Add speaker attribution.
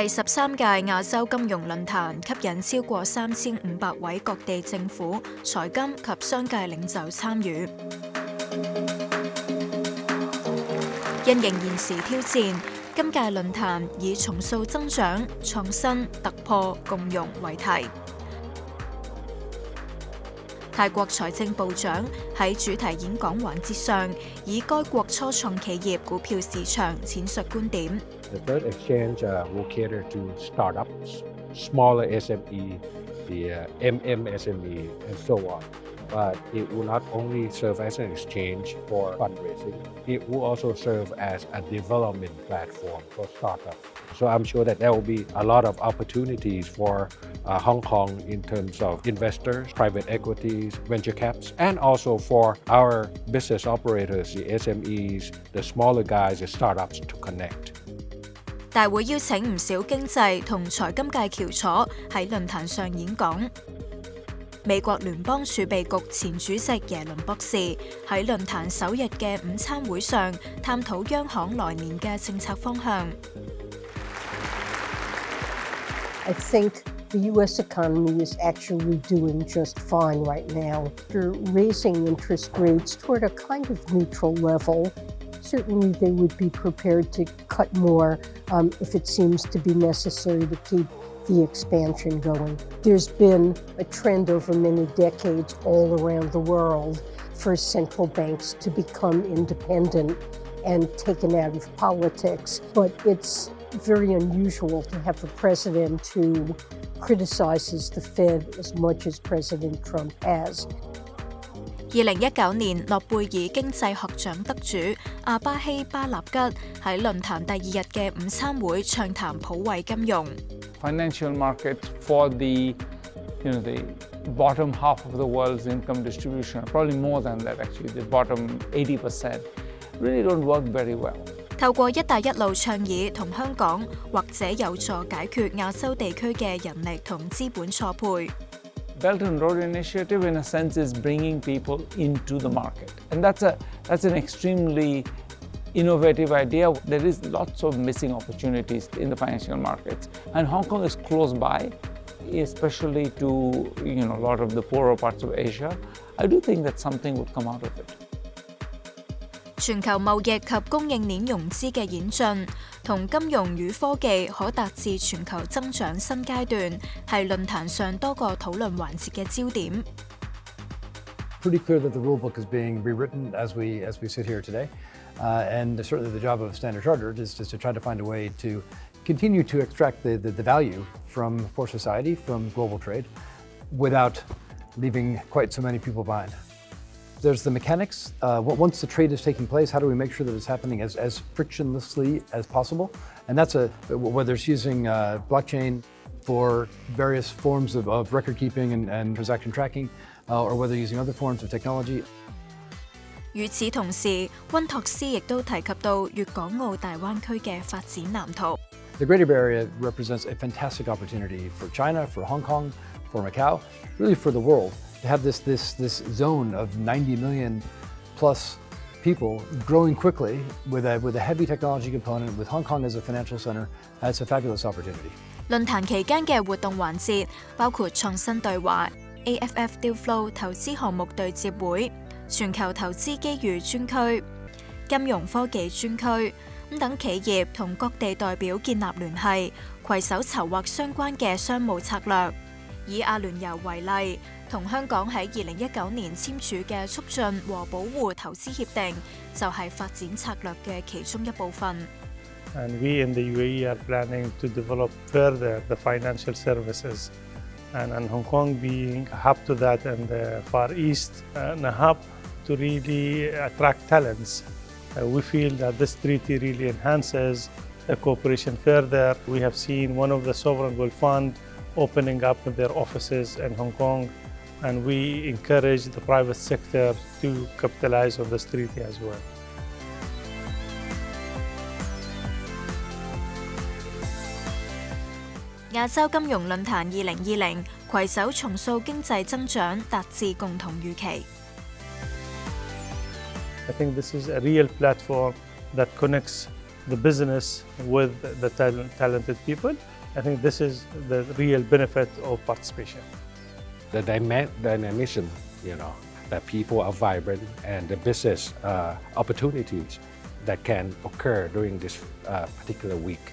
Speaker 1: 第十三届亚洲金融论坛吸引超过三千五百位各地政府、财金及商界领袖参与。因应现时挑战，今届论坛以重塑增长、创新、突破、共融为题。泰國財政部長喺主題演講環節上，以該國初創企業股票市場闡述觀點。
Speaker 2: The third exchange uh, will cater to startups, smaller SME, the uh, MMSME, and so on. But it will not only serve as an exchange for fundraising, it will also serve as a development platform for startups. So I'm sure that there will be a lot of opportunities for uh, Hong Kong in terms of investors, private equities, venture caps, and also for our business operators, the SMEs, the smaller guys, the startups to connect.
Speaker 1: 大会邀请唔少经济同财金界翘楚喺论坛上演讲。 美国联邦储备局前主席耶伦博士喺论坛首日嘅午餐会上探讨央行来年嘅政策方向。
Speaker 3: I think the U.S. economy is actually doing just fine right now. After raising interest rates toward a kind of neutral level, certainly they would be prepared to cut more um, if it seems to be necessary to keep the expansion going. There's been a trend over many decades all around the world for central banks to become independent and taken out of politics, but it's very unusual to have a president who criticizes the Fed as much as President Trump has.
Speaker 1: 二零一九年諾貝爾經濟學獎得主阿巴希巴納吉喺論壇第二日嘅午餐會暢談普惠金融。
Speaker 4: financial markets for the you know the bottom half of the world's income distribution probably more than that actually the bottom 80% really don't work very well
Speaker 1: 透過「一帶一路」倡議同香港，或者有助解決亞洲地區嘅人力同資本錯配。
Speaker 4: Belt and Road Initiative, in a sense, is bringing people into the market, and that's a that's an extremely innovative idea. There is lots of missing opportunities in the financial markets, and Hong Kong is close by, especially to you know a lot of the poorer parts of Asia. I do think that something would come out of it.
Speaker 1: 全球贸易及供应链融资嘅演进，同金融与科技可达至全球增长新阶段，系论坛上多个讨论环节嘅焦点。
Speaker 5: Pretty clear that the rule book is being rewritten as we as we sit here today, uh, and certainly the job of Standard Chartered is just to try to find a way to continue to extract the, the, the value from for society from global trade, without leaving quite so many people behind. There's the mechanics. Uh, once the trade is taking place, how do we make sure that it's happening as, as frictionlessly as possible? And that's a whether it's using uh, blockchain for various forms of, of record keeping and, and transaction tracking, uh, or whether using other forms of technology.
Speaker 1: 與此同時，温托斯亦都提及到粵港澳大灣區嘅發展藍圖。
Speaker 5: The Greater Bay Area represents a fantastic opportunity for China, for Hong Kong, for Macau, really for the world to have this, this, this zone of 90 million plus people growing quickly with a, with a heavy technology component, with Hong Kong as a financial center, that's a fabulous opportunity.
Speaker 1: 论坛期间嘅活动环节包括创新对话、AFF Deal Flow 投资项目对接会、全球投资机遇专区、金融科技专区咁等企业同各地代表建立联系，携手筹划相关嘅商务策略。 以阿聯酋為例，同香港喺二零一九年簽署嘅促進和保護投資協定，就係發展策略嘅其中一部分。
Speaker 6: And we in the UAE are planning to develop further the financial services. And, and Hong Kong being a hub to that and the Far East and a hub to really attract talents. Uh, we feel that this treaty really enhances the cooperation further. We have seen one of the sovereign wealth fund opening up their offices in Hong Kong and we encourage the private sector to capitalize on this treaty as well.
Speaker 1: 亚洲金融论坛二零二零携手重塑经济增长，达至共同预期。
Speaker 6: I think this is a real platform that connects the business with the talent, talented people. I think this is the real benefit of participation.
Speaker 2: The dynamism, you know, that people are vibrant and the business uh, opportunities that can occur during this uh, particular week